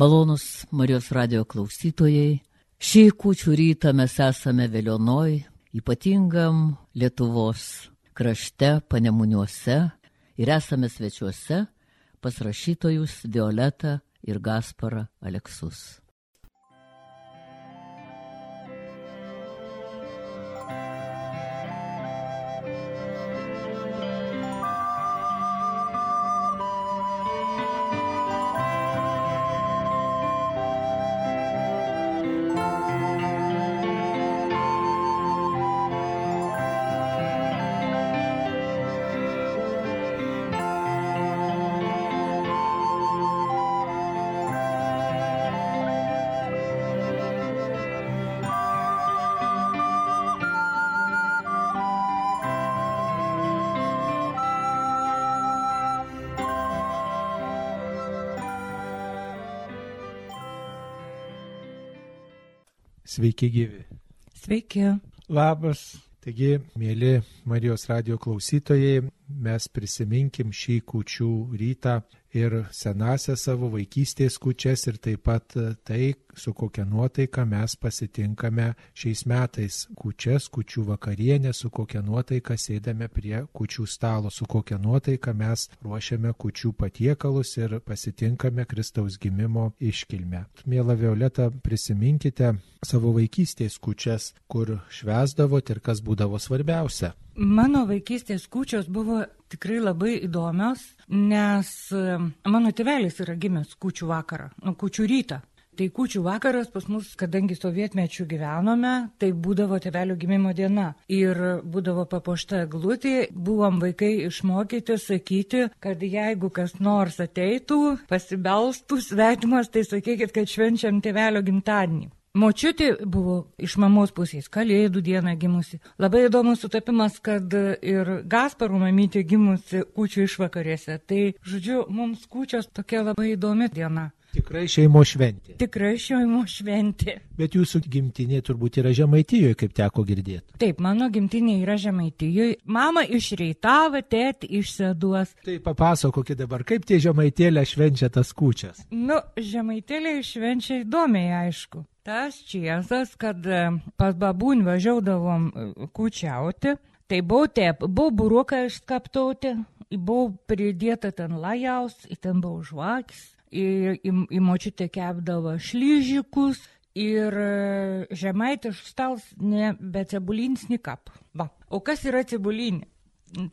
Malonus Marijos radio klausytojai, šį kūčių rytą mes esame vėlionoj, ypatingam Lietuvos krašte, panemuniuose ir esame svečiuose pas rašytojus Violetą ir Gasparą Aleksus. Sveiki gyvi. Sveiki. Labas. Taigi, mėly Marijos radio klausytojai, mes prisiminkim šį kučių rytą ir senąsią savo vaikystės kučias ir taip pat tai, su kokia nuotaika mes pasitinkame šiais metais kučias, kučių vakarienę, su kokia nuotaika sėdame prie kučių stalo, su kokia nuotaika mes ruošiame kučių patiekalus ir pasitinkame Kristaus gimimo iškilmę. Mėla Violeta, prisiminkite savo vaikystės kučias, kur švesdavote ir kas būdavo svarbiausia. Mano vaikystės kūčios buvo tikrai labai įdomios, nes mano tėvelis yra gimęs kūčių vakarą, nu, kūčių rytą. Tai kūčių vakaras pas mus, kadangi sovietmečių gyvenome, tai būdavo tėvelio gimimo diena. Ir būdavo papuošta glūtė, buvom vaikai išmokyti sakyti, kad jeigu kas nors ateitų, pasibelstų svetimas, tai sakykit, kad švenčiam tėvelio gimtadienį. Močiutė buvo iš mamos pusės, kalėdų dieną gimusi. Labai įdomus sutapimas, kad ir Gasparų mamytė gimusi kūčių išvakarėse. Tai, žodžiu, mums kūčios tokia labai įdomi diena. Tikrai šeimo šventė. Tikrai šeimo šventė. Bet jūsų gimtinė turbūt yra Žemaitijoje, kaip teko girdėti. Taip, mano gimtinė yra Žemaitijoje. Mama išreitavo, tėti išseduos. Tai papasakokit dabar, kaip tie Žemaitėlė švenčia tas kūčias. Nu, Žemaitėlė švenčia įdomiai, aišku. Tas čiesas, kad e, pas babūn važiuodavom e, kūčiauti, tai buvau tep, buvau buruką išskaptauti, buvau pridėta ten lajaus, ten buvau žvakis, į, į, į močiutę kepdavo šlyžikus ir e, žemaitiš stals ne be cebulinsni kap. Va. O kas yra cebulinė?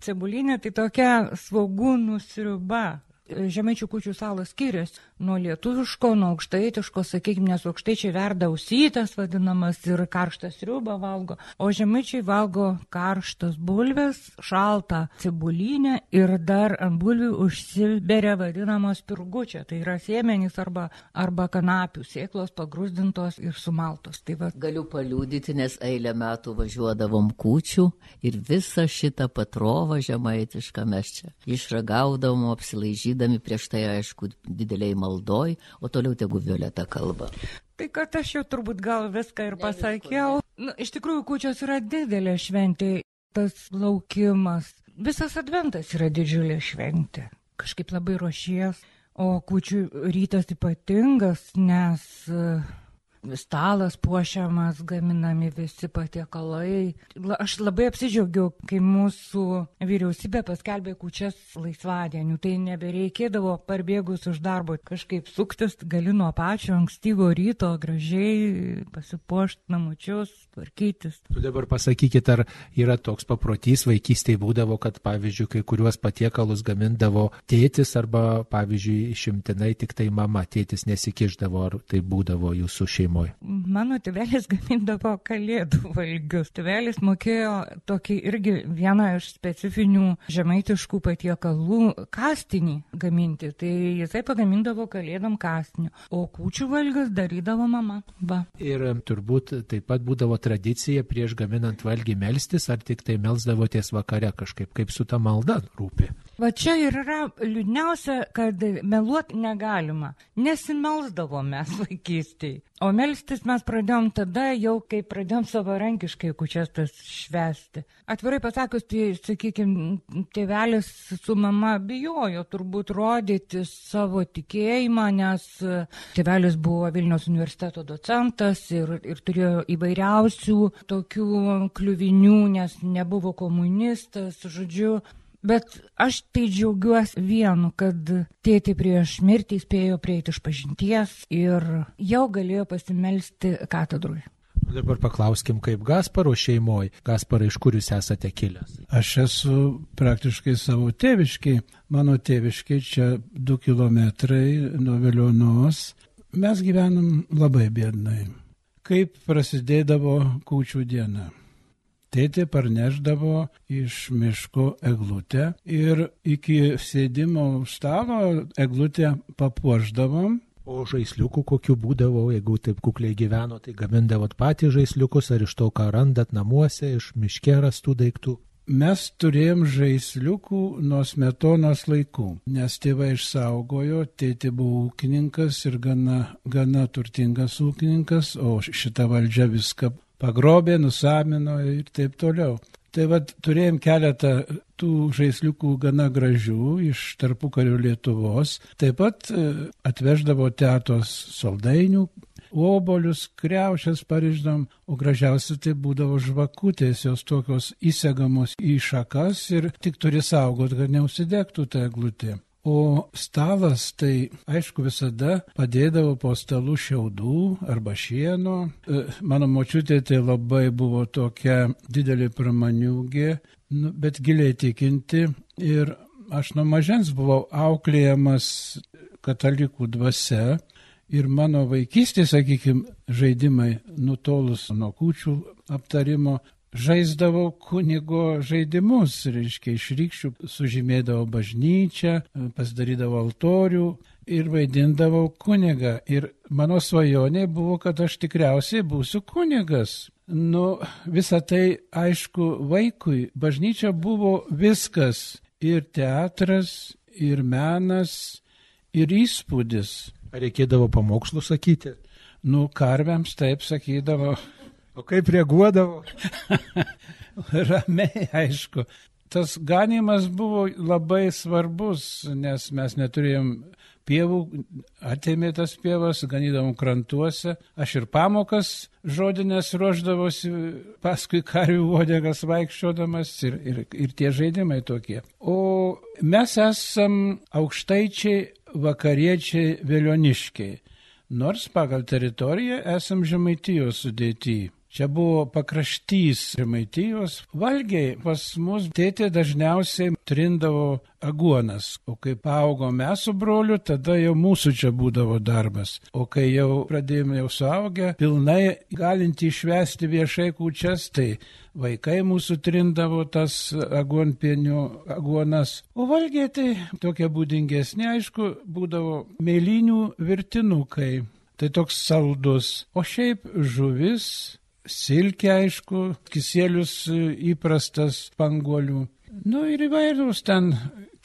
Cebulinė tai tokia svogūnų sriuba, žemaičių kučių salas skiriasi nuo lietuviško, nuo aukštaitiško, sakykime, nes aukštaičiai verda ausytas vadinamas ir karštą sriubą valgo, o žemaičiai valgo karštas bulves, šaltą cibulinę ir dar ant bulvių užsiberia vadinamos pirgučia, tai yra sėmenys arba, arba kanapių, sėklos pagrūzdintos ir sumaltos. Tai va. Galiu paliūdyti, nes eilę metų važiuodavom kūčių ir visą šitą patrovą žemaitišką mes čia išragaudavom, apsilaižydami prieš tai, aišku, dideliai maldoj, o toliau tegu Violeta kalba. Tai kad aš jau turbūt gal viską ir pasakiau. Nu, iš tikrųjų, kučios yra didelė šventė, tas laukimas. Visas adventas yra didžiulė šventė. Kažkaip labai ruošies. O kučių rytas ypatingas, nes uh, stalas puošiamas, gaminami visi patiekalai. Aš labai apsidžiaugiau, kai mūsų vyriausybė paskelbė kučias laisvadienių. Tai nebereikėdavo parbėgus už darbo kažkaip suktis, gali nuo pačio ankstyvo ryto gražiai pasipuošti namučius, tvarkytis. Tu dabar pasakykit, ar yra toks paprotys vaikystėje būdavo, kad pavyzdžiui, kai kuriuos patiekalus gamindavo tėtis arba pavyzdžiui išimtinai tik tai mama, tėtis nesikiždavo, ar tai būdavo jūsų šeimoje šeimoje? Mano tėvelis gamindavo kalėdų valgius. Tėvelis mokėjo tokį irgi vieną iš specifinių žemaitiškų patiekalų kastinį gaminti. Tai jisai pagamindavo kalėdam kastinį, o kūčių valgius darydavo mama. Va. Ir turbūt taip pat būdavo tradicija prieš gaminant valgį melstis, ar tik tai melsdavotės vakare kažkaip, kaip su ta malda rūpi. Va čia ir yra liūdniausia, kad meluot negalima. Nesimelsdavo mes vaikystėje. O melstis mes pradėjom tada jau, kai pradėjom savarankiškai kučias tas švesti. Atvirai pasakius, tai, sakykime, tėvelis su mama bijojo turbūt rodyti savo tikėjimą, nes tėvelis buvo Vilniaus universiteto docentas ir, ir turėjo įvairiausių tokių kliuvinių, nes nebuvo komunistas, žodžiu, Bet aš tai džiaugiuosi vienu, kad tėti prieš mirtį spėjo prieiti iš pažinties ir jau galėjo pasimelsti katedrui. Dabar paklauskim, kaip Gasparo šeimoje. Gasparai, iš kur jūs esate kilęs? Aš esu praktiškai savo tėviškiai. Mano tėviškiai čia du kilometrai nuo Vilionos. Mes gyvenam labai biednai. Kaip prasidėdavo kūčių diena? Tėtė parneždavo iš miško eglutę ir iki sėdimo stalo eglutę papuoždavom. O žaisliukų kokių būdavo, jeigu taip kukliai gyveno, tai gamindavot patys žaisliukus ar iš to, ką randat namuose, iš miške rastų daiktų? Mes turėjom žaisliukų nuo smetonos laikų, nes tėvai išsaugojo, tėtė buvo ūkininkas ir gana, gana turtingas ūkininkas, o šita valdžia viską pagrobė, nusamino ir taip toliau. Tai vad turėjom keletą tų žaisliukų gana gražių iš tarpukarių Lietuvos. Taip pat e, atveždavo tetos saldainių, obolius, kreušės pariždom, o gražiausia tai būdavo žvakutės, jos tokios įsegamos į šakas ir tik turi saugot, kad neusidegtų ta eglutė. O stalas tai, aišku, visada padėdavo po stalų šiaudų arba šieno. E, mano močiutė tai labai buvo tokia didelė pramaniūgė, nu, bet giliai tikinti. Ir aš nuo mažens buvau auklėjamas katalikų dvasia. Ir mano vaikystė, sakykime, žaidimai nutolus nuo kučių aptarimo žaisdavau kunigo žaidimus, reiškia, iš rykščių sužymėdavau bažnyčią, pasidarydavau altorių ir vaidindavau kunigą. Ir mano svajonė buvo, kad aš tikriausiai būsiu kunigas. Nu, visa tai, aišku, vaikui bažnyčia buvo viskas - ir teatras, ir menas, ir įspūdis. Ar reikėdavo pamokslų sakyti? Nu, karviams taip sakydavo O kaip reaguodavo? Ramiai, aišku. Tas ganimas buvo labai svarbus, nes mes neturėjom pievų, atėmė tas pievas, ganydavom krantuose. Aš ir pamokas žodinės ruoždavosi paskui karių uodegas vaikščiodamas ir, ir, ir tie žaidimai tokie. O mes esam aukštaičiai, vakariečiai, vėlioniškiai. Nors pagal teritoriją esam žemaitijos sudėtyje. Čia buvo pakraštys Žemaitijos. Valgiai pas mus tėtė dažniausiai trindavo aguonas, o kai augo mes su broliu, tada jau mūsų čia būdavo darbas. O kai jau pradėjome jau suaugę, pilnai galinti išvesti viešai kūčias, tai vaikai mūsų trindavo tas aguonpienių aguonas. O valgiai tai tokie būdingesni, aišku, būdavo mėlynių virtinukai. Tai toks saldus. O šiaip žuvis silkė aišku, kisėlius įprastas panguolių. Nu ir įvairūs ten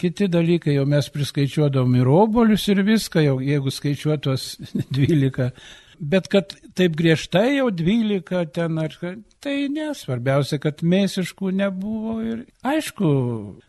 kiti dalykai, jau mes priskaičiuodavom ir obolius ir viską, jau jeigu skaičiuotos 12. Bet kad taip griežtai jau 12 ten ar tai ne, svarbiausia, kad mėsiškų nebuvo ir aišku,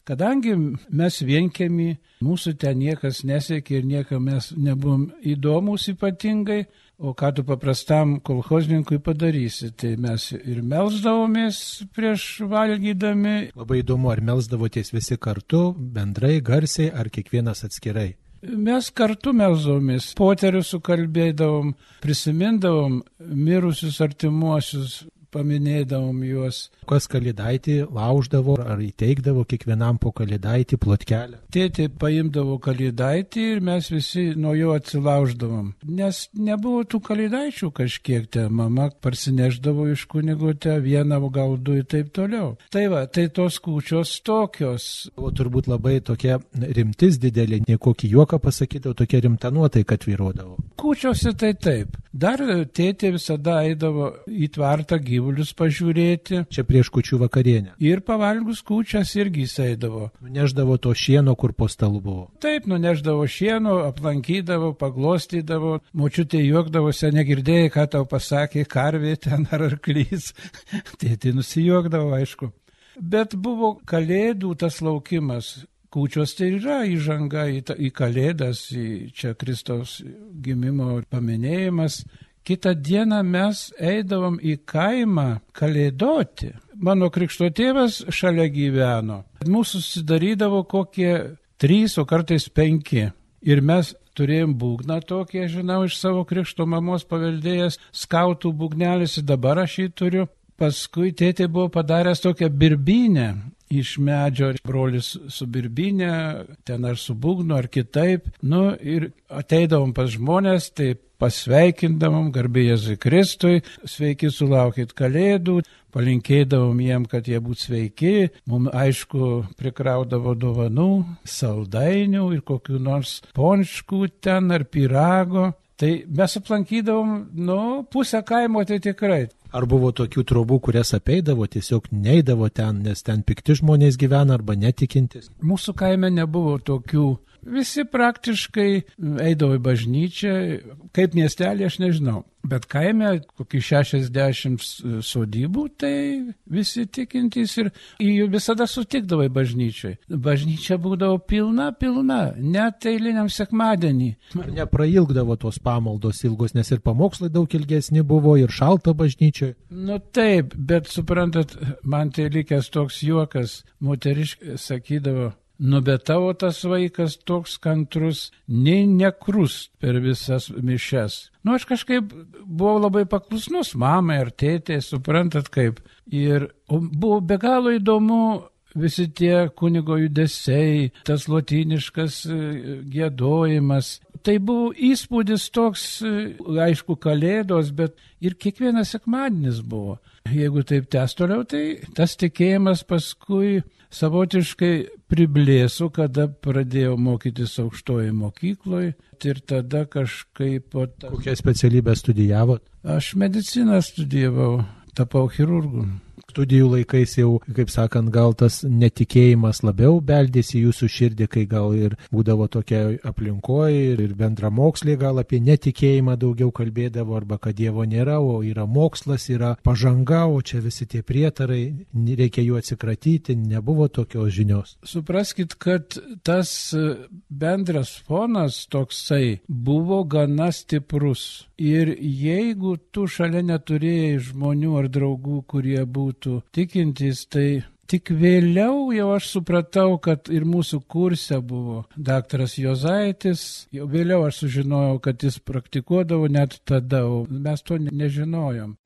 kadangi mes vienkėmi, mūsų ten niekas nesiekė ir niekam mes nebuvom įdomus ypatingai, O ką tu paprastam kolhozninkui padarysi? Tai mes ir melzdavomės prieš valgydami. Labai įdomu, ar melzdavotės visi kartu, bendrai, garsiai, ar kiekvienas atskirai? Mes kartu melzdavomės, poterius sukalbėdavom, prisimindavom mirusius artimuosius, paminėdavom juos. Kas kalidaitį lauždavo ar įteikdavo kiekvienam po kalidaitį plotkelę? Tėtė paimdavo kalidaitį ir mes visi nuo jo atsilauždavom. Nes nebuvo tų kalidaičių kažkiek te, mama parsineždavo iš kunigote vieną, gal du ir taip toliau. Tai va, tai tos kūčios tokios. O turbūt labai tokia rimtis didelė, ne kokį juoką pasakydavo, tokia rimta nuotaika atvyrodavo. Kūčiose tai taip. Dar tėtė visada eidavo į tvartą gyvulius pažiūrėti. Čia prieš kučių vakarienę. Ir pavalgus kučias irgi jis eidavo. Neždavo to šieno, kur po stalu buvo. Taip, nuneždavo šieno, aplankydavo, paglostydavo, močiutė juokdavosi, negirdėjai, ką tau pasakė karvė ten ar arklys. Tėtė nusijuokdavo, aišku. Bet buvo kalėdų tas laukimas. Kūčios tai yra įžanga į, ta, į kalėdas, į čia Kristaus gimimo paminėjimas. Kitą dieną mes eidavom į kaimą kalėdoti. Mano krikšto tėvas šalia gyveno. Mūsų susidarydavo kokie trys, o kartais penki. Ir mes turėjom būgną tokį, žinau, iš savo krikšto mamos paveldėjęs, skautų būgnelis, dabar aš jį turiu. Paskui tėtė buvo padaręs tokią birbinę iš medžio, brolis su birbinė, ten ar su būgnu, ar kitaip. Nu ir ateidavom pas žmonės, tai pasveikindavom, garbė Jėzui Kristui, sveiki sulaukit kalėdų, palinkėdavom jiem, kad jie būtų sveiki, mums aišku prikraudavo dovanų, saldainių ir kokiu nors ponškų ten ar pirago. Tai mes aplankydavom, nu, pusę kaimo tai tikrai. Ar buvo tokių trobų, kurias apeidavo, tiesiog neidavo ten, nes ten pikti žmonės gyvena arba netikintis? Mūsų kaime nebuvo tokių Visi praktiškai eidavo į bažnyčią, kaip miestelį aš nežinau, bet kaime kokį 60 sodybų, tai visi tikintys ir jų visada sutikdavo į bažnyčiai. Bažnyčia būdavo pilna, pilna, net eiliniam sekmadienį. Ar neprailgdavo tos pamaldos ilgos, nes ir pamokslai daug ilgesni buvo ir šalta bažnyčioje? Nu taip, bet suprantat, man tai likęs toks juokas, moteriškai sakydavo, Nu, bet tavo tas vaikas toks kantrus, nei nekrus per visas mišes. Nu, aš kažkaip buvau labai paklusnus mamai ar tėtė, suprantat kaip. Ir buvo be galo įdomu visi tie kunigo judesiai, tas lotiniškas e, gėdojimas. Tai buvo įspūdis toks, e, aišku, kalėdos, bet ir kiekvienas sekmadienis buvo. Jeigu taip tęs toliau, tai tas tikėjimas paskui savotiškai priblėso, kada pradėjau mokytis aukštoje mokykloje ir tada kažkaip... Ta... Kokią specialybę studijavot? Aš mediciną studijavau, tapau chirurgu studijų laikais jau, kaip sakant, gal tas netikėjimas labiau beldėsi jūsų širdį, kai gal ir būdavo tokia aplinkoje ir, bendramokslė gal apie netikėjimą daugiau kalbėdavo, arba kad Dievo nėra, o yra mokslas, yra pažanga, o čia visi tie prietarai, reikia jų atsikratyti, nebuvo tokios žinios. Supraskit, kad tas bendras fonas toksai buvo gana stiprus. Ir jeigu tu šalia neturėjai žmonių ar draugų, kurie būtų būtų tikintys, tai tik vėliau jau aš supratau, kad ir mūsų kurse buvo daktaras Jozaitis, jau vėliau aš sužinojau, kad jis praktikuodavo net tada, mes to nežinojom.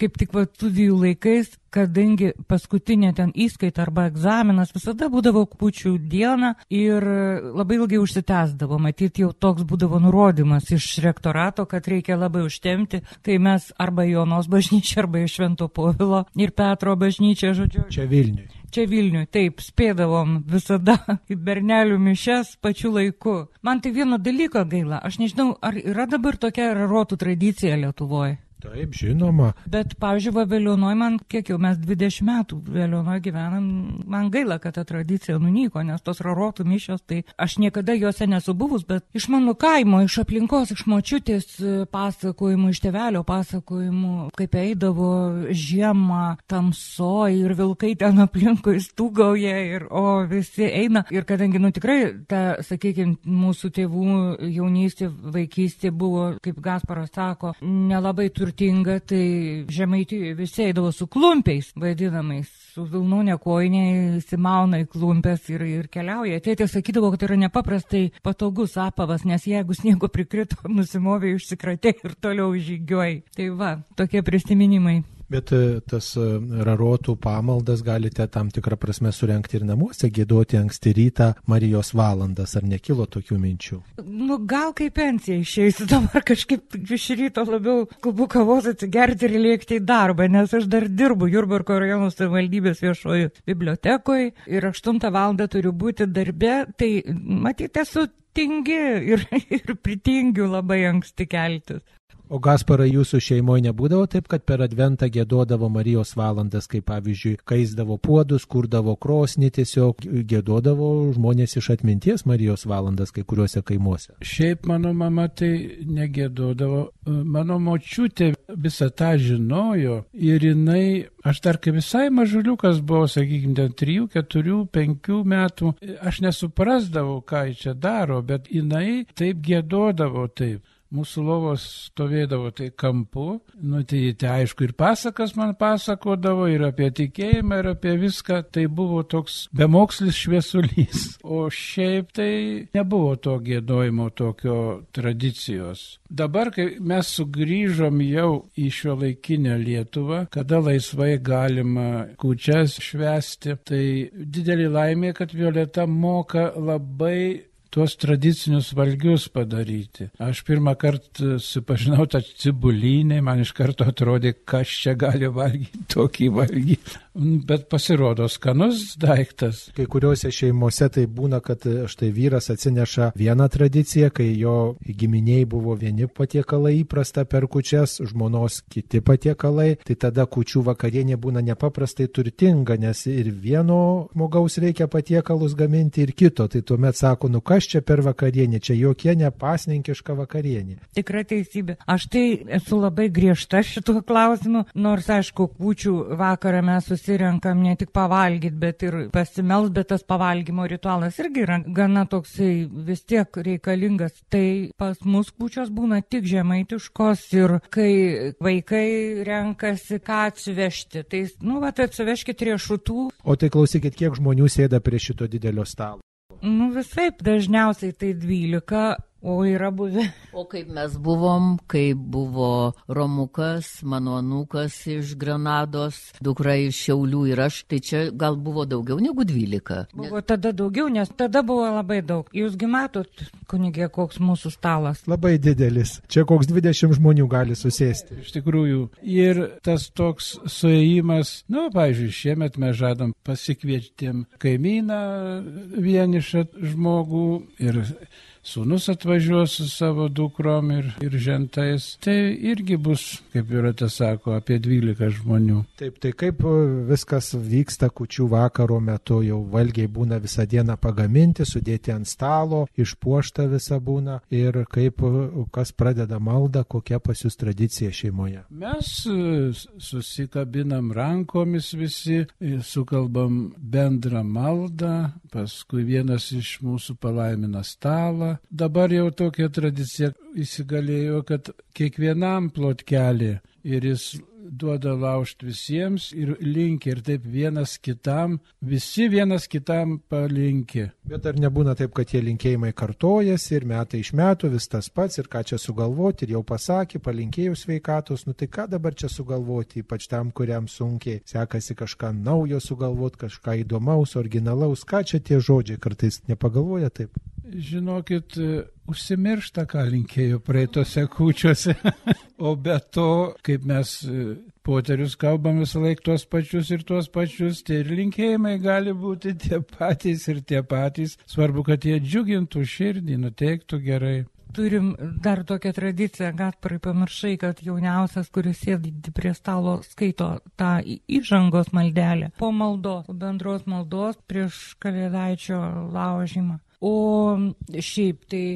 Kaip tik va studijų laikais, kadangi paskutinė ten įskaita arba egzaminas visada būdavo kučių diena ir labai ilgai užsitęsdavo, matyti jau toks būdavo nurodymas iš rektorato, kad reikia labai užtemti, tai mes arba Jonos bažnyčia, arba iš Švento Povilo ir Petro bažnyčia, žodžiu. Čia Vilniui. Čia Vilniui, taip, spėdavom visada į bernelių mišes pačiu laiku. Man tai vieno dalyko gaila, aš nežinau, ar yra dabar tokia rotų tradicija Lietuvoje. Taip, žinoma. Bet, pavyzdžiui, va Vėliaunoje man, kiek jau mes 20 metų Vėliaunoje gyvenam, man gaila, kad ta tradicija nunyko, nes tos rarotų mišios, tai aš niekada juose nesu buvus, bet iš mano kaimo, iš aplinkos, iš močiutės pasakojimų, iš tevelio pasakojimų, kaip eidavo žiemą tamso ir vilkai ten aplinkui stūgauja ir o visi eina. Ir kadangi, nu tikrai, ta, sakykime, mūsų tėvų jaunystė, vaikystė buvo, kaip Gasparas sako, nelabai turi turtinga, tai žemaitijoje visi eidavo su klumpiais vadinamais, su vilnonė koinė, įsimauna į klumpės ir, ir keliauja. Tėtė sakydavo, kad yra nepaprastai patogus apavas, nes jeigu sniego prikrito, nusimovė, išsikratė ir toliau žygiuoja. Tai va, tokie prisiminimai. Bet e, tas e, rarotų pamaldas galite tam tikrą prasme surenkti ir namuose, gėduoti anksti rytą Marijos valandas, ar nekilo tokių minčių? Nu, gal kaip pensija išeisiu dabar kažkaip iš ryto labiau klubu kavos atsigerti ir lėkti į darbą, nes aš dar dirbu Jurbarko rajono savivaldybės viešojo bibliotekoje ir 8 val. turiu būti darbe, tai matyti esu tingi ir, ir pritingiu labai anksti keltis. O Gasparai jūsų šeimoje nebūdavo taip, kad per adventą gėdodavo Marijos valandas, kaip pavyzdžiui, kaisdavo puodus, kurdavo krosnį, tiesiog gėdodavo žmonės iš atminties Marijos valandas kai kuriuose kaimuose. Šiaip mano mama tai negėdodavo, mano močiutė visą tą žinojo ir jinai, aš dar kaip visai mažuliukas buvau, sakykime, ten 3, 4, 5 metų, aš nesuprasdavau, ką čia daro, bet jinai taip gėdodavo taip mūsų lovos stovėdavo tai kampu, nu tai, tai aišku ir pasakas man pasakodavo, ir apie tikėjimą, ir apie viską, tai buvo toks bemokslis šviesulys. O šiaip tai nebuvo to gėdojimo tokio tradicijos. Dabar, kai mes sugrįžom jau į šio laikinę Lietuvą, kada laisvai galima kučias švesti, tai didelį laimė, kad Violeta moka labai tuos tradicinius valgius padaryti. Aš pirmą kartą supažinau tą cibulynį, man iš karto atrodė, kas čia gali valgyti tokį valgį. Bet pasirodo skanus daiktas. Kai kuriuose šeimose tai būna, kad štai vyras atsineša vieną tradiciją, kai jo giminiai buvo vieni patiekalai įprasta per kučias, žmonos kiti patiekalai, tai tada kučių vakarienė būna nepaprastai turtinga, nes ir vieno žmogaus reikia patiekalus gaminti ir kito. Tai tuomet sako, nu kas čia per vakarienė, čia jokia nepasninkiška vakarienė. Tikrai teisybė. Aš tai esu labai griežta šituo klausimu, nors aišku, kūčių vakarą mes susirenkam ne tik pavalgyti, bet ir pasimels, bet tas pavalgymo ritualas irgi yra gana toksai vis tiek reikalingas. Tai pas mus kūčios būna tik žemaitiškos ir kai vaikai renkasi, ką atsivežti, tai, nu, va, tai atsiveškit riešutų. O tai klausykit, kiek žmonių sėda prie šito didelio stalo? Nu visai, dažniausiai tai 12, O yra buvę. O kaip mes buvom, kai buvo Romukas, mano anūkas iš Granados, dukra iš Šiaulių ir aš, tai čia gal buvo daugiau negu 12. Buvo tada daugiau, nes tada buvo labai daug. Jūsgi matot, kunigė, koks mūsų stalas. Labai didelis. Čia koks 20 žmonių gali susėsti. Iš tikrųjų. Ir tas toks suėjimas, nu, pavyzdžiui, šiemet mes žadam pasikvietėm kaimyną vienišą žmogų ir sūnus atvažiuos su savo dukrom ir, ir žentais. Tai irgi bus, kaip ir te sako, apie 12 žmonių. Taip, tai kaip e, viskas vyksta kučių vakaro metu, jau valgiai būna visą dieną pagaminti, sudėti ant stalo, išpuošta visa būna ir kaip e, kas pradeda maldą, kokia pas jūs tradicija šeimoje. Mes e, susikabinam rankomis visi, sukalbam bendrą maldą, paskui vienas iš mūsų palaimina stalą, dabar jau tokia tradicija įsigalėjo, kad kiekvienam plotkelį ir jis duoda laužti visiems ir linkia ir taip vienas kitam, visi vienas kitam palinkė. Bet ar nebūna taip, kad tie linkėjimai kartojasi ir metai iš metų vis tas pats ir ką čia sugalvoti ir jau pasakė, palinkėjau sveikatos, nu tai ką dabar čia sugalvoti, ypač tam, kuriam sunkiai sekasi kažką naujo sugalvoti, kažką įdomaus, originalaus, ką čia tie žodžiai kartais nepagalvoja taip. Žinokit, užsimiršta, ką linkėjo praeitose kūčiuose. o be to, kaip mes poterius kalbam visą laiką tuos pačius ir tuos pačius, tai ir linkėjimai gali būti tie patys ir tie patys. Svarbu, kad jie džiugintų širdį, nuteiktų gerai. turim dar tokią tradiciją, Gasparai pamiršai, kad jauniausias, kuris sėdi prie stalo, skaito tą įžangos maldelę po maldos, bendros maldos prieš kalėdaičio laužymą. O šiaip tai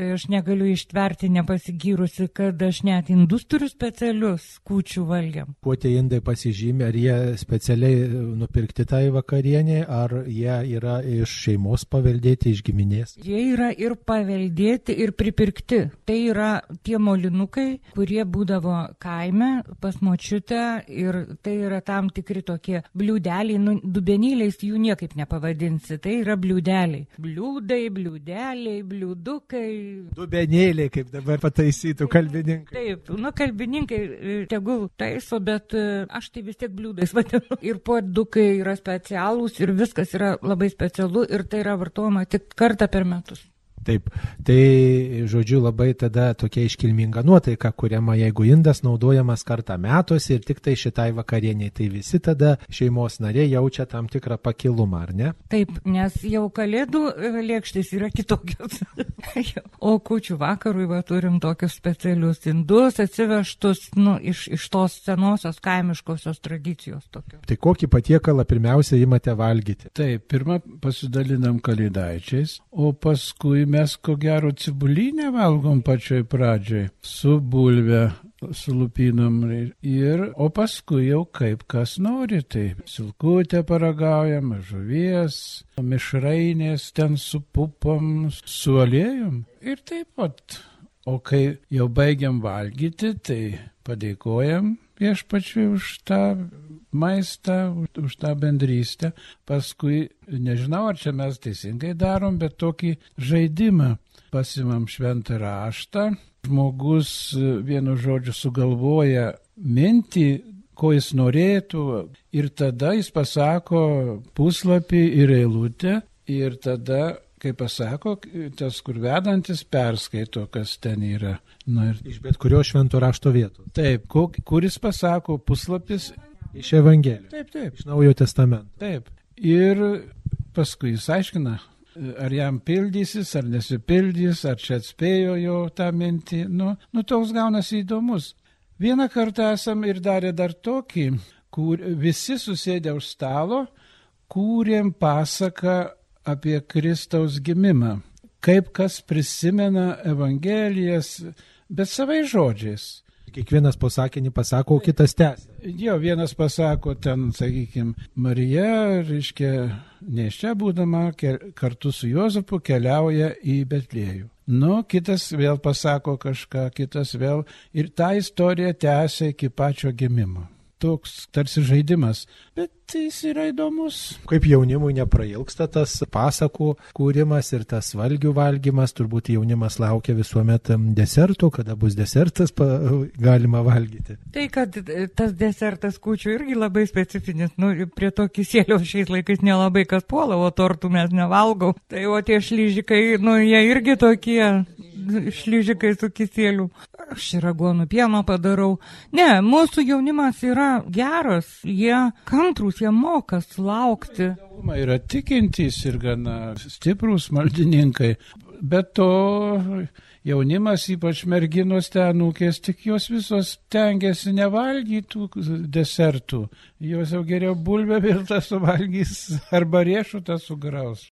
Tai aš negaliu ištverti nepasigyrusi, kad aš net indus turiu specialius kūčių valgiam. Kuo tie indai pasižymė, ar jie specialiai nupirkti tai vakarienė, ar jie yra iš šeimos paveldėti, iš giminės? Jie yra ir paveldėti, ir pripirkti. Tai yra tie molinukai, kurie būdavo kaime pas močiutę ir tai yra tam tikri tokie bliūdeliai, nu, dubenėliais jų niekaip nepavadinsi, tai yra bliūdeliai. Bliūdai, bliūdeliai, bliūdukai Dubenėliai, kaip dabar pataisytų kalbininkai. Taip, nu kalbininkai e, tegul taiso, bet e, aš tai vis tiek bliūdais vadinu. Ir puodukai yra specialūs ir viskas yra labai specialu ir tai yra vartojama tik kartą per metus. Taip, tai žodžiu labai tada tokia iškilminga nuotaika kuriama, jeigu indas naudojamas kartą metuose ir tik tai šitai vakarieniai, tai visi tada šeimos nariai jaučia tam tikrą pakilumą, ar ne? Taip, nes jau kalėdų e, lėkštės yra kitokios. o kučių vakarui va, turim tokius specialius indus atsivežtus nu, iš, iš tos senosios kaimiškosios tradicijos. Tokio. Tai kokį patiekalą pirmiausia įmate valgyti? Taip, pirmą pasidalinam kalėdaičiais, o paskui mes ko gero cibulinę valgom pačioj pradžioj su bulve su lupinom ir, o paskui jau kaip kas nori, tai silkutę paragaujam, žuvies, mišrainės ten su pupom, su aliejum ir taip pat. O kai jau baigiam valgyti, tai padėkojam viešpačiui už tą maistą, už, tą bendrystę. Paskui, nežinau, ar čia mes teisingai darom, bet tokį žaidimą pasimam šventą raštą. Žmogus vienu žodžiu sugalvoja mintį, ko jis norėtų ir tada jis pasako puslapį ir eilutę ir tada kai pasako, tas, kur vedantis perskaito, kas ten yra. Na, ir... Iš bet kurio švento rašto vietos. Taip, kuris pasako puslapis Iš Evangelijos. Taip, taip. Iš Naujojo testamento. Taip. Ir paskui jis aiškina, ar jam pildysis, ar nesipildys, ar čia atspėjo jo tą mintį. Nu, nu toks gaunasi įdomus. Vieną kartą esam ir darę dar tokį, kur visi susėdė už stalo, kūrėm pasaką apie Kristaus gimimą. Kaip kas prisimena Evangelijas, bet savai žodžiais. Kiekvienas po sakinį pasako, o kitas tęsia. Jo, vienas pasako ten, sakykime, Marija, reiškia, ne iš čia būdama, kartu su Jozapu keliauja į Betlėjų. Nu, kitas vėl pasako kažką, kitas vėl ir tą istoriją tęsia iki pačio gimimo toks tarsi žaidimas, bet jis yra įdomus. Kaip jaunimui neprailgsta tas pasakų kūrimas ir tas valgių valgymas, turbūt jaunimas laukia visuomet desertų, kada bus desertas pa, galima valgyti. Tai, kad tas desertas kūčių irgi labai specifinis, nu, prie to kisėlio šiais laikais nelabai kas puola, o tortų mes nevalgau. Tai o tie šlyžikai, nu, jie irgi tokie šlyžikai su kisėliu. Aš ir agonų pieno padarau. Ne, mūsų jaunimas yra geras, jie kantrus, jie moka laukti. Yra tikintys ir gana stiprus maldininkai. Bet to jaunimas, ypač merginos tenukės, tik jos visos tengiasi nevalgytų desertų. Jos jau geriau bulvę virtą suvalgys arba riešutą sugraus.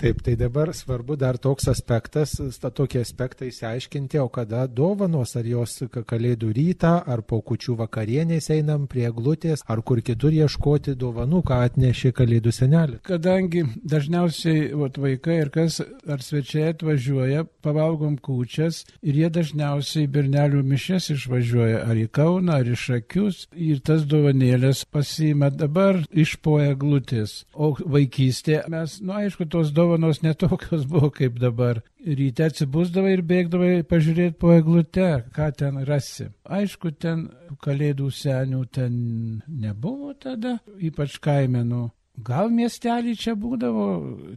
Taip, tai dabar svarbu dar toks aspektas, tokį aspektą įsiaiškinti, o kada dovanos, ar jos kalėdų rytą, ar po kučių vakarienės einam prie glutės, ar kur kitur ieškoti dovanų, ką atnešė kalėdų senelė. Kadangi dažniausiai vat, vaikai ir kas ar svečiai atvažiuoja, pavalgom kūčias ir jie dažniausiai bernelių mišes išvažiuoja ar į Kauną, ar iš akius ir tas dovanėlės pasiima dabar iš poja glutės. O vaikystė mes, nu aišku, tos dovanėlės dovanos netokios buvo kaip dabar. Ryte atsibūsdavai ir bėgdavai pažiūrėti po eglute, ką ten rasi. Aišku, ten kalėdų senių ten nebuvo tada, ypač kaime, nu, Gal miestelį čia būdavo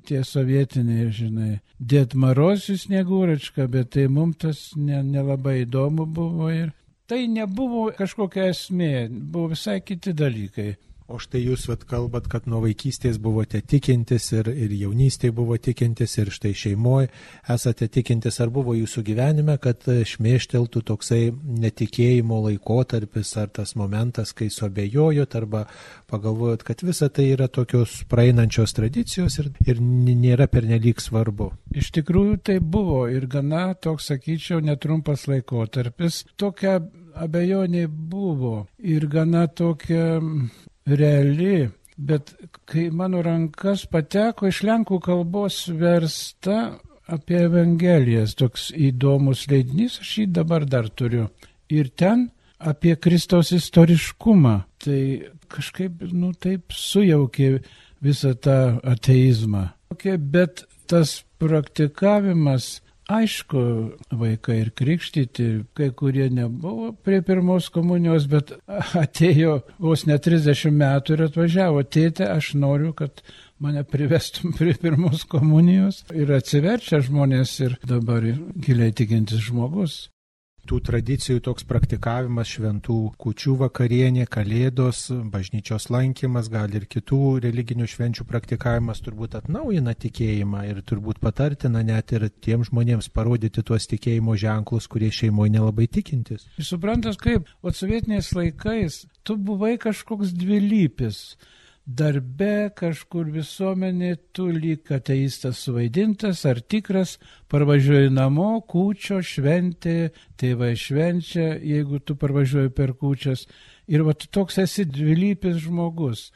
tie sovietiniai, žinai, Dėtmarosių sniegūračka, bet tai mums tas nelabai ne įdomu buvo ir tai nebuvo kažkokia esmė, buvo visai kiti dalykai. O štai jūs vat, kalbat, kad nuo vaikystės buvote tikintis ir, ir jaunystėje buvo tikintis ir štai šeimoje esate tikintis. Ar buvo jūsų gyvenime, kad šmėšteltų toksai netikėjimo laikotarpis ar tas momentas, kai suabejojot arba pagalvojot, kad visa tai yra tokios praeinančios tradicijos ir, ir nėra pernelyg svarbu? Iš tikrųjų tai buvo ir gana toks, sakyčiau, netrumpas laikotarpis. Tokia abejonė buvo ir gana tokia reali, bet kai mano rankas pateko iš lenkų kalbos versta apie Evangelijas, toks įdomus leidinys, aš jį dabar dar turiu. Ir ten apie Kristaus istoriškumą. Tai kažkaip, nu, taip sujaukė visą tą ateizmą. Bet tas praktikavimas Aišku, vaikai ir krikštyti, kai kurie nebuvo prie pirmos komunijos, bet atėjo vos ne 30 metų ir atvažiavo, tėtė, aš noriu, kad mane privestum prie pirmos komunijos. Ir atsiverčia žmonės ir dabar giliai tikintis žmogus tų tradicijų toks praktikavimas šventų kučių vakarienė, kalėdos, bažnyčios lankymas, gal ir kitų religinių švenčių praktikavimas turbūt atnaujina tikėjimą ir turbūt patartina net ir tiem žmonėms parodyti tuos tikėjimo ženklus, kurie šeimoje nelabai tikintis. Suprantas kaip, o sovietiniais laikais tu buvai kažkoks dvilypis darbe kažkur visuomenė tu lyg ateistas suvaidintas ar tikras, parvažiuoji namo, kūčio šventė, tėvai švenčia, jeigu tu parvažiuoji per kūčias. Ir va tu toks esi dvilypis žmogus.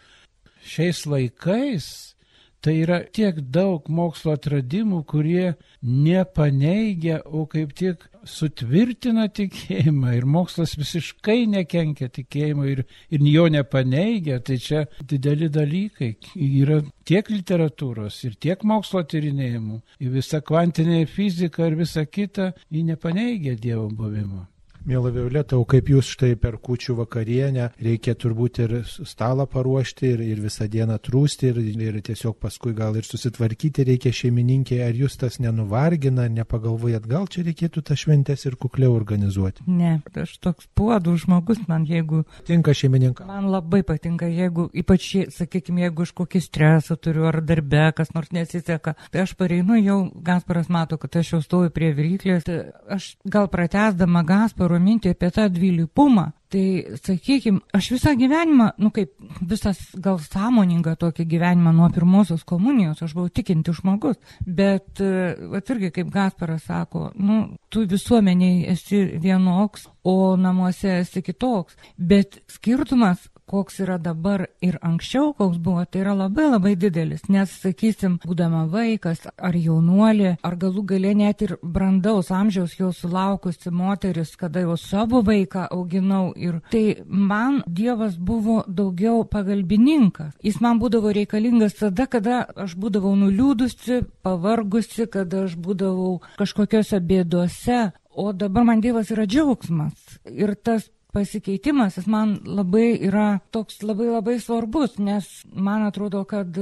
Šiais laikais Tai yra tiek daug mokslo atradimų, kurie nepaneigia, o kaip tik sutvirtina tikėjimą ir mokslas visiškai nekenkia tikėjimui ir, ir jo nepaneigia. Tai čia dideli dalykai. Yra tiek literatūros ir tiek mokslo tyrinėjimų. Ir visa kvantinė fizika ir visa kita, ji nepaneigia Dievo buvimo. Mėla Violeta, o kaip jūs štai per kučių vakarienę reikia turbūt ir stalą paruošti ir, ir visą dieną trūsti ir, ir tiesiog paskui gal ir susitvarkyti reikia šeimininkė, ar jūs tas nenuvargina, nepagalvojat, gal čia reikėtų tą šventės ir kukliau organizuoti? Ne, aš toks puodų žmogus, man jeigu... Tinka šeimininkas. Man labai patinka, jeigu, ypač, sakykime, jeigu aš kokį stresą turiu ar darbe, kas nors nesiseka, tai aš pareinu, jau Gasparas mato, kad aš jau stoju prie viryklės, tai aš gal pratesdama Gasparų Dievo mintį apie tą dvilypumą, tai, sakykime, aš visą gyvenimą, nu kaip visas gal sąmoningą tokį gyvenimą nuo pirmosios komunijos, aš buvau tikinti žmogus, bet, va irgi kaip Gasparas sako, nu, tu visuomeniai esi vienoks, o namuose esi kitoks, bet skirtumas koks yra dabar ir anksčiau, koks buvo, tai yra labai labai didelis. Nes, sakysim, būdama vaikas ar jaunuolė, ar galų galė net ir brandaus amžiaus jau sulaukusi moteris, kada jau savo vaiką auginau. Ir tai man Dievas buvo daugiau pagalbininkas. Jis man būdavo reikalingas tada, kada aš būdavau nuliūdusi, pavargusi, kada aš būdavau kažkokiose bėdose. O dabar man Dievas yra džiaugsmas. Ir tas pasikeitimas, jis man labai yra toks labai labai svarbus, nes man atrodo, kad,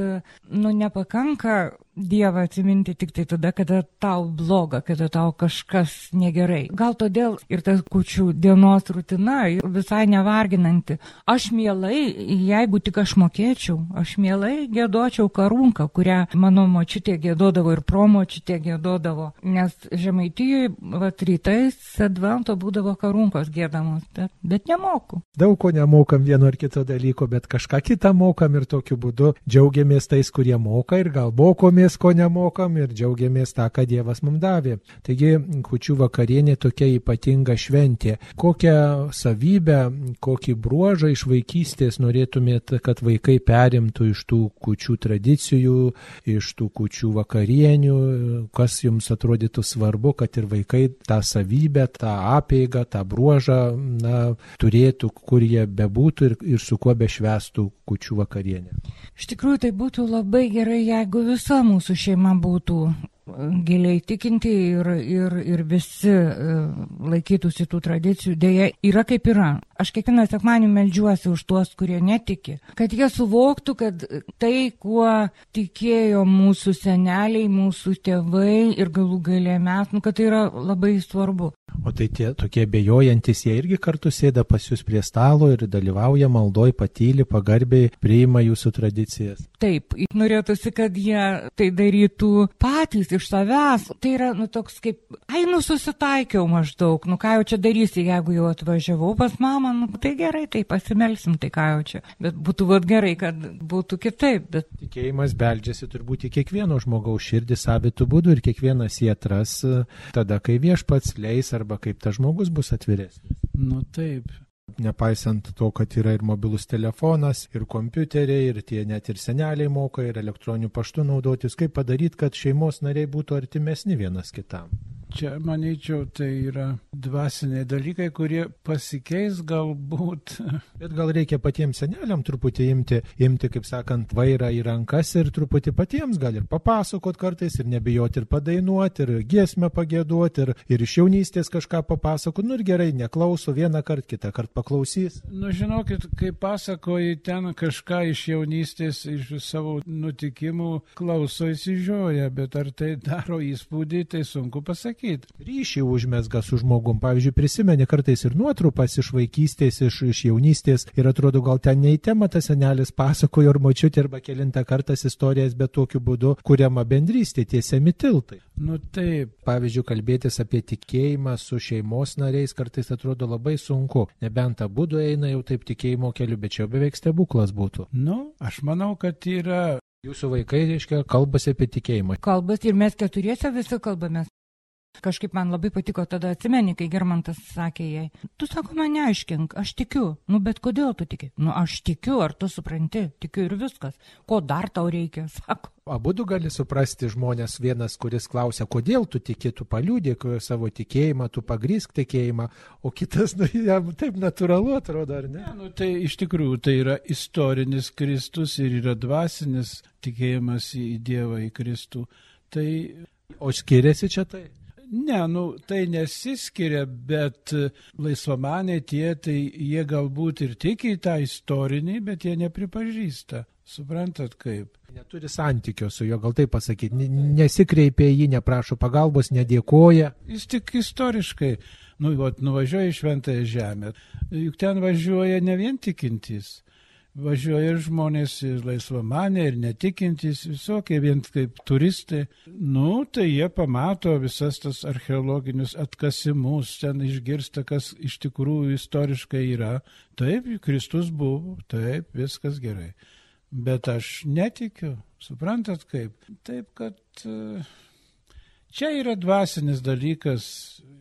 nu, nepakanka Dievą atsiminti tik tai tada, kada tau bloga, kada tau kažkas negerai. Gal todėl ir tas kučių dienos rutina visai nevarginanti. Aš mielai, jeigu tik aš mokėčiau, aš mielai gėdočiau karunką, kurią mano močiutė gėdodavo ir promočiutė gėdodavo. Nes žemaitijoje, va, rytais advento būdavo karunkos gėdamos, bet, bet nemoku. Daug ko nemokam vieno ar kito dalyko, bet kažką kitą mokam ir tokiu būdu džiaugiamės tais, kurie moka ir gal mokomės džiaugiamės, ko nemokam ir džiaugiamės tą, ką Dievas mums davė. Taigi, kučių vakarienė tokia ypatinga šventė. Kokią savybę, kokį bruožą iš vaikystės norėtumėt, kad vaikai perimtų iš tų kučių tradicijų, iš tų kučių vakarienių, kas jums atrodytų svarbu, kad ir vaikai tą savybę, tą apėgą, tą bruožą na, turėtų, kur jie bebūtų ir, ir su kuo bešvestų kučių vakarienę. Iš tikrųjų, tai būtų labai gerai, jeigu visa mūsų šeima būtų giliai tikinti ir, ir, ir visi e, laikytųsi tų tradicijų, dėja yra kaip yra. Aš kiekvieną sekmanį melžiuosi už tuos, kurie netiki, kad jie suvoktų, kad tai, kuo tikėjo mūsų seneliai, mūsų tėvai ir galų galė mes, nu, kad tai yra labai svarbu. O tai tie tokie bejojantis, jie irgi kartu sėda pas jūs prie stalo ir dalyvauja maldoj, patyli, pagarbiai, priima jūsų tradicijas. Taip, norėtųsi, kad jie tai darytų patys iš savęs. Tai yra, nu, toks kaip, ai, nu, susitaikiau maždaug, nu, ką jau čia darysi, jeigu jau atvažiavau pas mamą, nu, tai gerai, tai pasimelsim, tai ką jau čia. Bet būtų vat gerai, kad būtų kitaip. Bet... Tikėjimas beldžiasi turbūt į kiekvieno žmogaus širdį savitų būdų ir kiekvienas jį atras e, tada, kai viešpats leis arba kaip tas žmogus bus atviresnis. Nu taip. Nepaisant to, kad yra ir mobilus telefonas, ir kompiuteriai, ir tie net ir seneliai moka, ir elektroniniu paštu naudotis, kaip padaryti, kad šeimos nariai būtų artimesni vienas kitam. Čia, manyčiau, tai yra dvasiniai dalykai, kurie pasikeis galbūt. Bet gal reikia patiems seneliam truputį imti, imti, kaip sakant, vairą į rankas ir truputį patiems gal ir papasakot kartais ir nebijoti ir padainuoti, ir giesmę pagėduoti, ir, ir iš jaunystės kažką papasakot. Nu ir gerai, neklauso vieną kartą, kitą kartą paklausys. Nu, žinokit, kai pasakoji ten kažką iš jaunystės, iš savo nutikimų, klauso įsižioja, bet ar tai daro įspūdį, tai sunku pasakyti pasakyti. Ryšį užmesga su žmogum. Pavyzdžiui, prisimeni kartais ir nuotrupas iš vaikystės, iš, iš jaunystės ir atrodo, gal ten ne į temą tas senelis pasakojo ar močiutė arba kilintą kartą istorijas, bet tokiu būdu kuriama bendrystė, tiesiami tiltai. Nu taip. Pavyzdžiui, kalbėtis apie tikėjimą su šeimos nariais kartais atrodo labai sunku. Nebent abu eina jau taip tikėjimo keliu, bet čia jau beveik stebuklas būtų. Nu, aš manau, kad yra Jūsų vaikai, reiškia, kalbasi apie tikėjimą. Kalbas ir mes keturiese visi kalbamės. Kažkaip man labai patiko tada atsimeni, kai Germantas sakė jai, tu sako man neaiškink, aš tikiu, nu bet kodėl tu tiki? Nu aš tikiu, ar tu supranti, tikiu ir viskas. Ko dar tau reikia, sako. Abu du gali suprasti žmonės, vienas, kuris klausia, kodėl tu tiki, tu paliūdėk savo tikėjimą, tu pagrysk tikėjimą, o kitas, nu, jam taip natūralu atrodo, ar ne? ne nu, tai iš tikrųjų tai yra istorinis Kristus ir yra dvasinis tikėjimas į Dievą, į Kristų. Tai... O skiriasi čia tai? Ne, nu, tai nesiskiria, bet laisvamanė tie, tai jie galbūt ir tiki tą istorinį, bet jie nepripažįsta. Suprantat kaip? Neturi santykio su juo, gal taip pasakyti, nesikreipia į jį, neprašo pagalbos, nedėkoja. Jis tik istoriškai, nu, vat, nuvažiuoja į šventąją žemę, juk ten važiuoja ne vien tikintys važiuoja ir žmonės ir laisvamanė, ir netikintys, visokie vien kaip turistai. Nu, tai jie pamato visas tas archeologinius atkasimus, ten išgirsta, kas iš tikrųjų istoriškai yra. Taip, Kristus buvo, taip, viskas gerai. Bet aš netikiu, suprantat kaip? Taip, kad e, čia yra dvasinis dalykas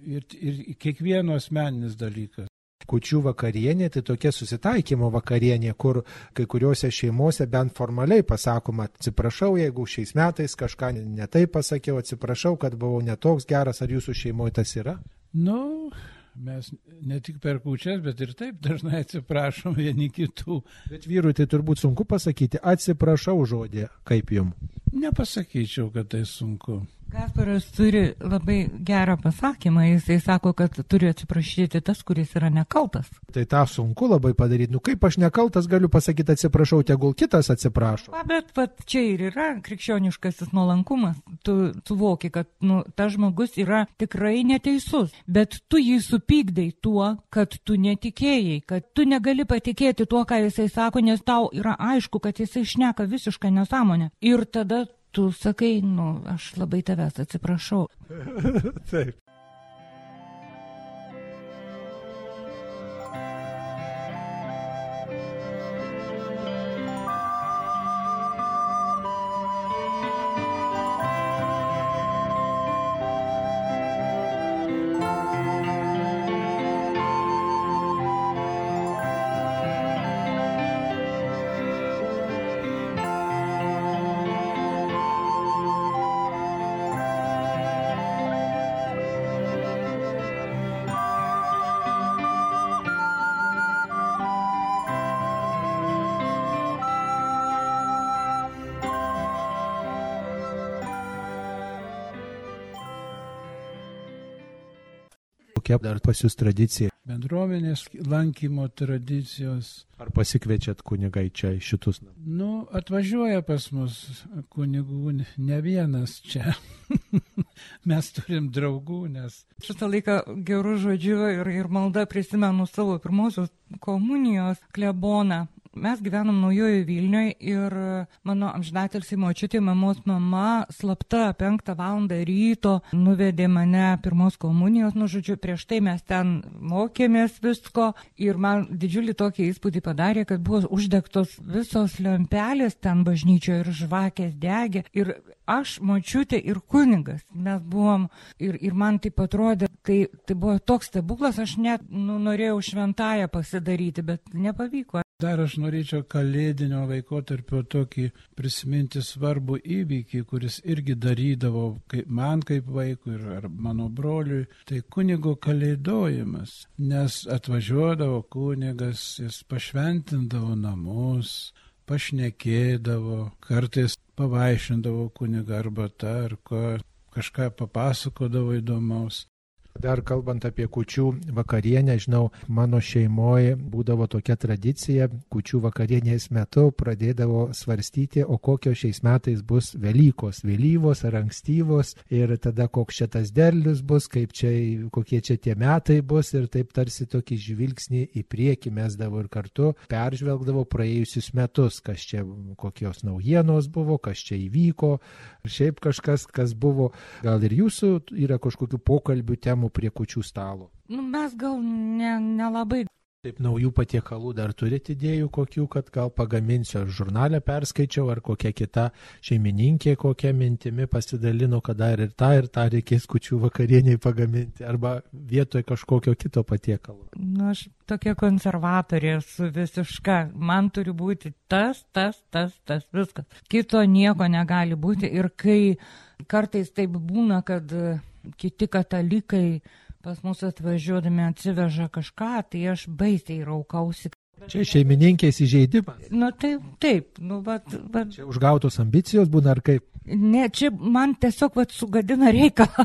ir, ir kiekvieno asmeninis dalykas kučių vakarienė tai tokia susitaikymo vakarienė, kur kai kuriuose šeimuose bent formaliai pasakoma, atsiprašau, jeigu šiais metais kažką netai pasakiau, atsiprašau, kad buvau netoks geras, ar jūsų šeimoje tas yra? Nu, mes ne tik per kučias, bet ir taip dažnai atsiprašom vieni kitų. Bet vyrui tai turbūt sunku pasakyti, atsiprašau žodį, kaip jum. Nepasakyčiau, kad tai sunku. Kasparas turi labai gerą pasakymą, jisai sako, kad turi atsiprašyti tas, kuris yra nekaltas. Tai tą sunku labai padaryti. Nu kaip aš nekaltas galiu pasakyti atsiprašau, tegul kitas atsiprašo. Va, bet pat čia ir yra krikščioniškasis nuolankumas. Tu suvoki, kad nu, tas žmogus yra tikrai neteisus, bet tu jį supykdai tuo, kad tu netikėjai, kad tu negali patikėti tuo, ką jisai sako, nes tau yra aišku, kad jisai šneka visišką nesąmonę. Ir tada tu sakai, nu, aš labai tavęs atsiprašau. Taip. Kokia dar pas jūs tradicija? Bendruomenės lankymo tradicijos. Ar pasikviečiat kunigai čia šitus? Nu, atvažiuoja pas mus kunigų ne vienas čia. Mes turim draugų, nes. Šitą laiką gerų žodžių ir, ir malda prisimenu savo pirmosios komunijos kleboną mes gyvenam naujojo Vilniuje ir mano amžinatelsi močiutė, mamos mama slapta penktą valandą ryto nuvedė mane pirmos komunijos, nu žodžiu, prieš tai mes ten mokėmės visko ir man didžiulį tokį įspūdį padarė, kad buvo uždegtos visos lempelės ten bažnyčioje ir žvakės degė ir aš, močiutė ir kunigas, mes buvom ir, ir man tai atrodė, tai, tai buvo toks stebuklas, aš net nu, norėjau šventąją pasidaryti, bet nepavyko. Dar aš norėčiau kalėdinio laikotarpio tokį prisiminti svarbų įvykį, kuris irgi darydavo kaip man kaip vaikui ir ar mano broliui, tai kunigo kalėdojimas, nes atvažiuodavo kunigas, jis pašventindavo namus, pašnekėdavo, kartais pavaišindavo kunigą arba tą ar ko, kažką papasakodavo įdomaus. Dar kalbant apie kučių vakarienę, žinau, mano šeimoje būdavo tokia tradicija, kučių vakarienės metu pradėdavo svarstyti, o kokios šiais metais bus Velykos, vėlyvos ar ankstyvos ir tada koks čia tas derlius bus, čia, kokie čia tie metai bus ir taip tarsi tokį žvilgsnį į priekį mesdavo ir kartu peržvelgdavo praėjusius metus, kas čia kokios naujienos buvo, kas čia įvyko, šiaip kažkas, kas buvo. Gal ir jūsų yra kažkokių pokalbių temų temų prie kučių stalo? Nu, mes gal nelabai. Ne, ne Taip naujų patiekalų dar turite idėjų kokių, kad gal pagaminsiu, ar žurnalę perskaičiau, ar kokia kita šeimininkė kokia mintimi pasidalino, kad dar ir tą ir tą reikės kučių vakarieniai pagaminti, arba vietoje kažkokio kito patiekalo. Nu, aš tokia konservatorė esu visiška, man turi būti tas, tas, tas, tas, viskas. Kito nieko negali būti ir kai kartais taip būna, kad kiti katalikai pas mus atvažiuodami atsiveža kažką, tai aš baisiai raukausi. Čia šeimininkės įžeidimas. Na taip, taip, nu, bet. bet... Čia užgautos ambicijos būna ar kaip? Ne, čia man tiesiog vat, sugadina reikalą.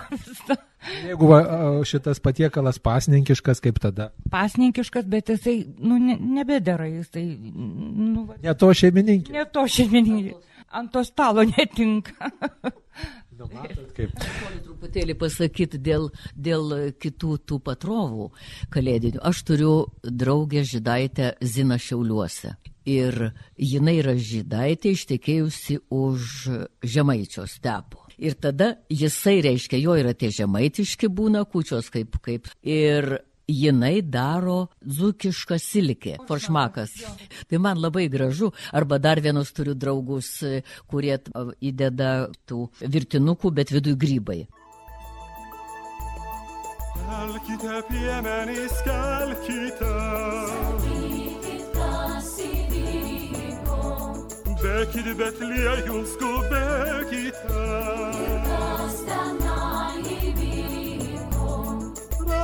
Jeigu va, šitas patiekalas pasninkiškas, kaip tada? Pasninkiškas, bet jisai, nu, ne, nebedera, jisai, nu, va, ne to šeimininkė. Ne to šeimininkė. Ant to stalo netinka. Matot, kaip. Noriu truputėlį pasakyti dėl, dėl kitų tų patrovų kalėdinių. Aš turiu draugę žydaitę Zina Šiauliuose. Ir jinai yra žydaitė ištekėjusi už žemaičio stepo. Ir tada jisai reiškia, jo yra tie žemaitiški būna kučios kaip kaip. Ir jinai daro dzukišką silikį, foršmakas. Tai man labai gražu. Arba dar vienus turiu draugus, kurie įdeda tų virtinukų, bet vidui grybai. Skelkite piemenys, skelkite. Bėkit, bet liejų skubėkite.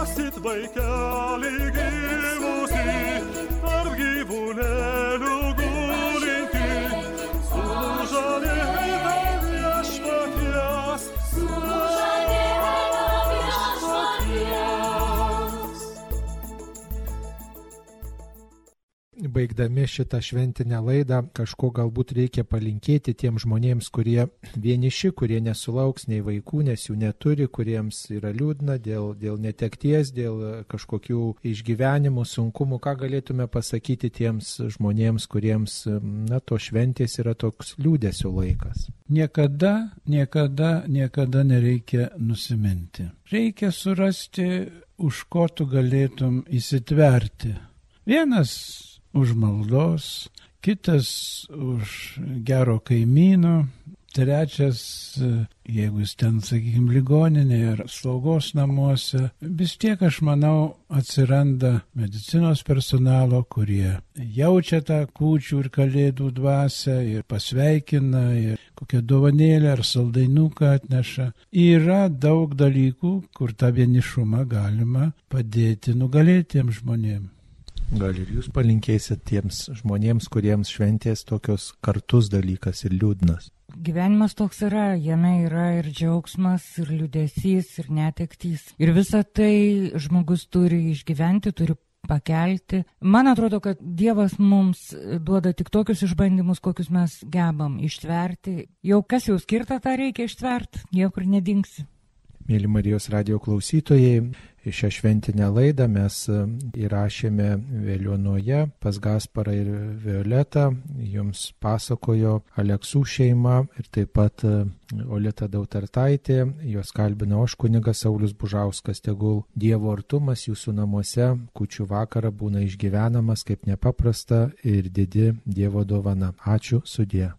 Rasit vaikelį gyvusį, tarp gyvūnėlių gulinti, sužadėta Baigdami šitą šventinę laidą, kažko galbūt reikia palinkėti tiem žmonėms, kurie vieniši, kurie nesulauks nei vaikų, nes jų neturi, kuriems yra liūdna dėl, dėl netekties, dėl kažkokių išgyvenimų, sunkumų. Ką galėtume pasakyti tiems žmonėms, kuriems, na, to šventės yra toks liūdėsio laikas? Niekada, niekada, niekada nereikia nusiminti. Reikia surasti, už ko tu galėtum įsitverti. Vienas už maldos, kitas už gero kaimyno, trečias, jeigu jis ten, sakykime, ligoninėje ar slaugos namuose, vis tiek, aš manau, atsiranda medicinos personalo, kurie jaučia tą kūčių ir kalėdų dvasę ir pasveikina, ir kokią dovanėlę ar saldainuką atneša. Yra daug dalykų, kur tą vienišumą galima padėti nugalėtiems žmonėms. Gal ir jūs palinkėsit tiems žmonėms, kuriems šventės tokios kartus dalykas ir liūdnas. Gyvenimas toks yra, jame yra ir džiaugsmas, ir liudesys, ir netektys. Ir visą tai žmogus turi išgyventi, turi pakelti. Man atrodo, kad Dievas mums duoda tik tokius išbandymus, kokius mes gebam ištverti. Jau kas jau skirta, tą reikia ištverti, niekur nedingsi. Mėly Marijos radio klausytojai, šią šventinę laidą mes e, įrašėme Vėliuonoje pas Gasparą ir Violetą. Jums pasakojo Aleksų šeima ir taip pat e, Oleta Dautartaitė. Jos kalbino aš kunigas Saulis Bužauskas. Tegul Dievo artumas jūsų namuose kučių vakarą būna išgyvenamas kaip nepaprasta ir didi Dievo dovana. Ačiū sudė.